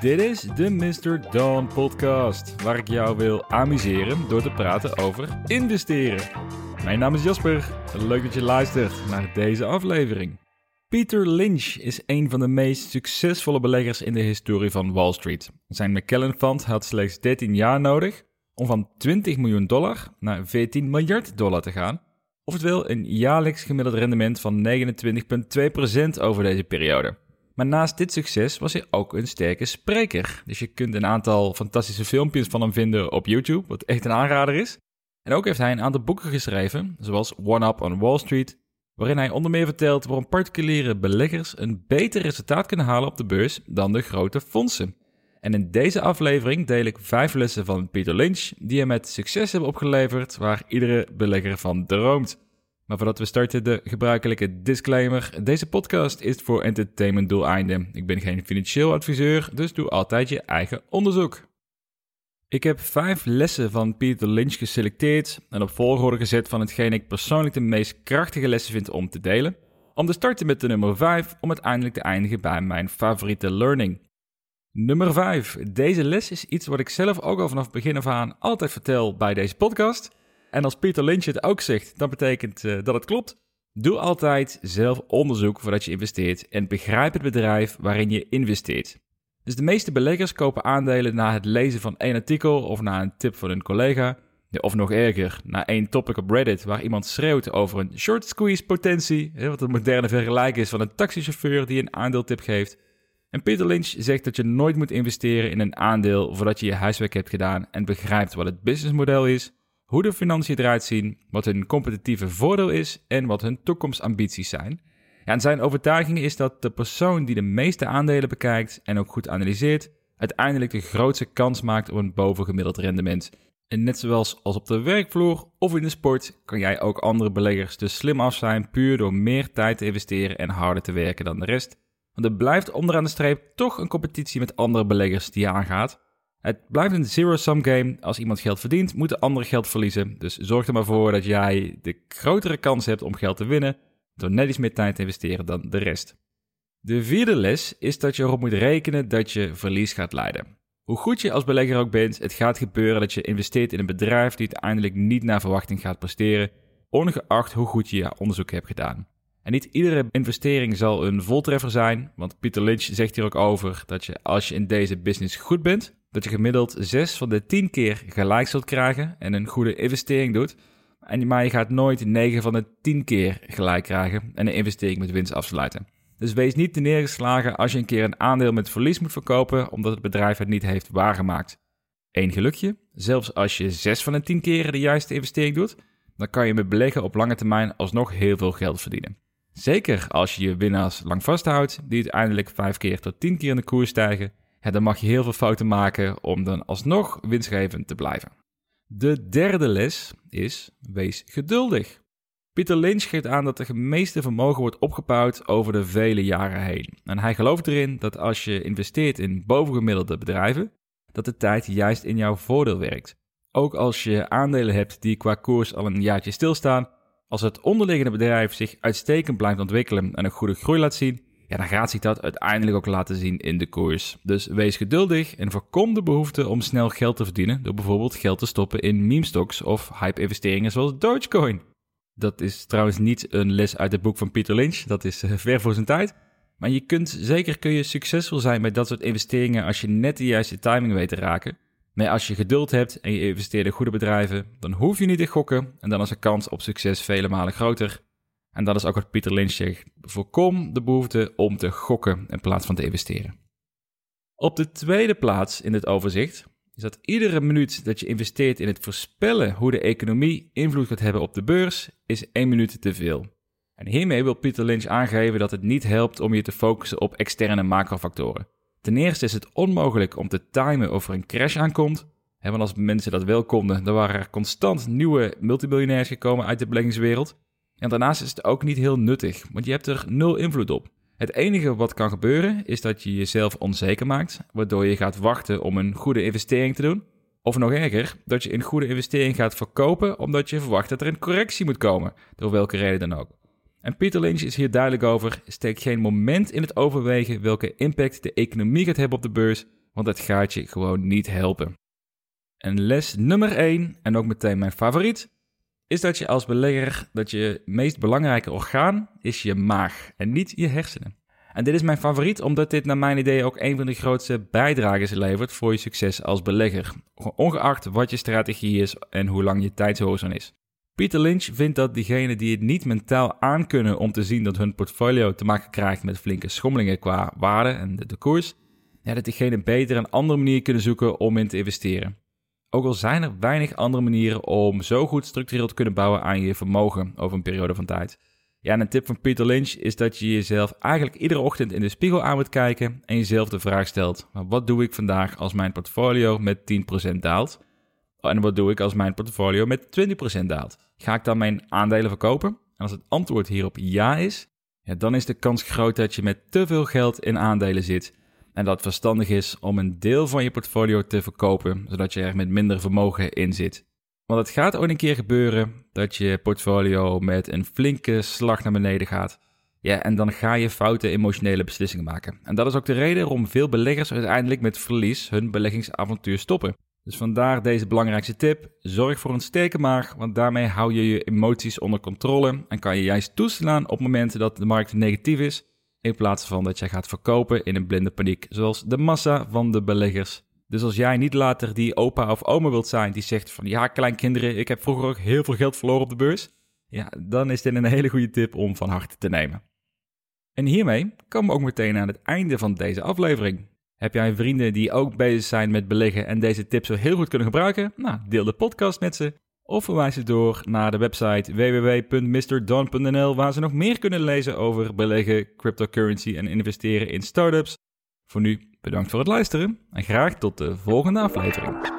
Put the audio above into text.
Dit is de Mr. Dawn podcast, waar ik jou wil amuseren door te praten over investeren. Mijn naam is Jasper, leuk dat je luistert naar deze aflevering. Peter Lynch is een van de meest succesvolle beleggers in de historie van Wall Street. Zijn McKellen Fund had slechts 13 jaar nodig om van 20 miljoen dollar naar 14 miljard dollar te gaan. Oftewel een jaarlijks gemiddeld rendement van 29,2% over deze periode. Maar naast dit succes was hij ook een sterke spreker. Dus je kunt een aantal fantastische filmpjes van hem vinden op YouTube, wat echt een aanrader is. En ook heeft hij een aantal boeken geschreven, zoals One Up on Wall Street, waarin hij onder meer vertelt waarom particuliere beleggers een beter resultaat kunnen halen op de beurs dan de grote fondsen. En in deze aflevering deel ik vijf lessen van Peter Lynch die hem met succes hebben opgeleverd waar iedere belegger van droomt. Maar voordat we starten, de gebruikelijke disclaimer. Deze podcast is voor entertainment doeleinden. Ik ben geen financieel adviseur, dus doe altijd je eigen onderzoek. Ik heb vijf lessen van Peter Lynch geselecteerd en op volgorde gezet van hetgeen ik persoonlijk de meest krachtige lessen vind om te delen. Om te starten met de nummer 5, om uiteindelijk te eindigen bij mijn favoriete learning. Nummer 5. Deze les is iets wat ik zelf ook al vanaf begin af aan altijd vertel bij deze podcast. En als Peter Lynch het ook zegt, dan betekent uh, dat het klopt. Doe altijd zelf onderzoek voordat je investeert en begrijp het bedrijf waarin je investeert. Dus de meeste beleggers kopen aandelen na het lezen van één artikel of na een tip van een collega. Of nog erger, na één topic op Reddit waar iemand schreeuwt over een short squeeze potentie, wat een moderne vergelijking is van een taxichauffeur die een aandeeltip geeft. En Peter Lynch zegt dat je nooit moet investeren in een aandeel voordat je je huiswerk hebt gedaan en begrijpt wat het businessmodel is, hoe de financiën eruit zien, wat hun competitieve voordeel is en wat hun toekomstambities zijn. En zijn overtuiging is dat de persoon die de meeste aandelen bekijkt en ook goed analyseert, uiteindelijk de grootste kans maakt op een bovengemiddeld rendement. En net zoals als op de werkvloer of in de sport, kan jij ook andere beleggers dus slim af zijn puur door meer tijd te investeren en harder te werken dan de rest. Want er blijft onderaan de streep toch een competitie met andere beleggers die je aangaat. Het blijft een zero-sum game. Als iemand geld verdient, moeten anderen geld verliezen. Dus zorg er maar voor dat jij de grotere kans hebt om geld te winnen door net iets meer tijd te investeren dan de rest. De vierde les is dat je erop moet rekenen dat je verlies gaat leiden. Hoe goed je als belegger ook bent, het gaat gebeuren dat je investeert in een bedrijf die uiteindelijk niet naar verwachting gaat presteren, ongeacht hoe goed je je onderzoek hebt gedaan. En niet iedere investering zal een voltreffer zijn, want Peter Lynch zegt hier ook over dat je als je in deze business goed bent, dat je gemiddeld 6 van de 10 keer gelijk zult krijgen en een goede investering doet. En, maar je gaat nooit 9 van de 10 keer gelijk krijgen en een investering met winst afsluiten. Dus wees niet te neergeslagen als je een keer een aandeel met verlies moet verkopen omdat het bedrijf het niet heeft waargemaakt. Eén gelukje, zelfs als je 6 van de 10 keren de juiste investering doet, dan kan je met beleggen op lange termijn alsnog heel veel geld verdienen. Zeker als je je winnaars lang vasthoudt, die uiteindelijk 5 keer tot 10 keer in de koers stijgen, dan mag je heel veel fouten maken om dan alsnog winstgevend te blijven. De derde les is: wees geduldig. Peter Lynch geeft aan dat de meeste vermogen wordt opgebouwd over de vele jaren heen. En hij gelooft erin dat als je investeert in bovengemiddelde bedrijven, dat de tijd juist in jouw voordeel werkt. Ook als je aandelen hebt die qua koers al een jaartje stilstaan, als het onderliggende bedrijf zich uitstekend blijft ontwikkelen en een goede groei laat zien, ja, dan gaat zich dat uiteindelijk ook laten zien in de koers. Dus wees geduldig en voorkom de behoefte om snel geld te verdienen door bijvoorbeeld geld te stoppen in meme stocks of hype-investeringen zoals Dogecoin. Dat is trouwens niet een les uit het boek van Peter Lynch, dat is eh, ver voor zijn tijd. Maar je kunt zeker kun je succesvol zijn met dat soort investeringen als je net de juiste timing weet te raken. Maar als je geduld hebt en je investeert in goede bedrijven, dan hoef je niet te gokken en dan is de kans op succes vele malen groter. En dat is ook wat Peter Lynch zegt. Voorkom de behoefte om te gokken in plaats van te investeren. Op de tweede plaats in dit overzicht is dat iedere minuut dat je investeert in het voorspellen hoe de economie invloed gaat hebben op de beurs, is één minuut te veel. En hiermee wil Peter Lynch aangeven dat het niet helpt om je te focussen op externe macrofactoren. Ten eerste is het onmogelijk om te timen of er een crash aankomt. Want als mensen dat wel konden, dan waren er constant nieuwe multimiljonairs gekomen uit de beleggingswereld. En daarnaast is het ook niet heel nuttig, want je hebt er nul invloed op. Het enige wat kan gebeuren is dat je jezelf onzeker maakt, waardoor je gaat wachten om een goede investering te doen. Of nog erger, dat je een goede investering gaat verkopen omdat je verwacht dat er een correctie moet komen, door welke reden dan ook. En Peter Lynch is hier duidelijk over: steek geen moment in het overwegen welke impact de economie gaat hebben op de beurs, want het gaat je gewoon niet helpen. En les nummer 1, en ook meteen mijn favoriet, is dat je als belegger dat je meest belangrijke orgaan is je maag en niet je hersenen. En dit is mijn favoriet omdat dit naar mijn idee ook een van de grootste bijdragers levert voor je succes als belegger, ongeacht wat je strategie is en hoe lang je tijdshorizon is. Peter Lynch vindt dat diegenen die het niet mentaal aankunnen om te zien dat hun portfolio te maken krijgt met flinke schommelingen qua waarde en de, koers, ja, dat diegenen beter een andere manier kunnen zoeken om in te investeren. Ook al zijn er weinig andere manieren om zo goed structureel te kunnen bouwen aan je vermogen over een periode van tijd. Ja, en een tip van Peter Lynch is dat je jezelf eigenlijk iedere ochtend in de spiegel aan moet kijken en jezelf de vraag stelt: wat doe ik vandaag als mijn portfolio met 10% daalt? En wat doe ik als mijn portfolio met 20% daalt? Ga ik dan mijn aandelen verkopen? En als het antwoord hierop ja is, ja, dan is de kans groot dat je met te veel geld in aandelen zit. En dat het verstandig is om een deel van je portfolio te verkopen, zodat je er met minder vermogen in zit. Want het gaat ooit een keer gebeuren dat je portfolio met een flinke slag naar beneden gaat. Ja, en dan ga je foute emotionele beslissingen maken. En dat is ook de reden waarom veel beleggers uiteindelijk met verlies hun beleggingsavontuur stoppen. Dus vandaar deze belangrijkste tip. Zorg voor een sterke maag, want daarmee hou je je emoties onder controle en kan je juist toeslaan op momenten dat de markt negatief is, in plaats van dat jij gaat verkopen in een blinde paniek, zoals de massa van de beleggers. Dus als jij niet later die opa of oma wilt zijn die zegt van ja, kleinkinderen, ik heb vroeger ook heel veel geld verloren op de beurs, ja, dan is dit een hele goede tip om van harte te nemen. En hiermee komen we ook meteen aan het einde van deze aflevering. Heb jij vrienden die ook bezig zijn met beleggen en deze tips zo heel goed kunnen gebruiken? Nou, deel de podcast met ze. Of verwijs ze door naar de website www.mrdon.nl waar ze nog meer kunnen lezen over beleggen, cryptocurrency en investeren in startups. Voor nu bedankt voor het luisteren en graag tot de volgende aflevering.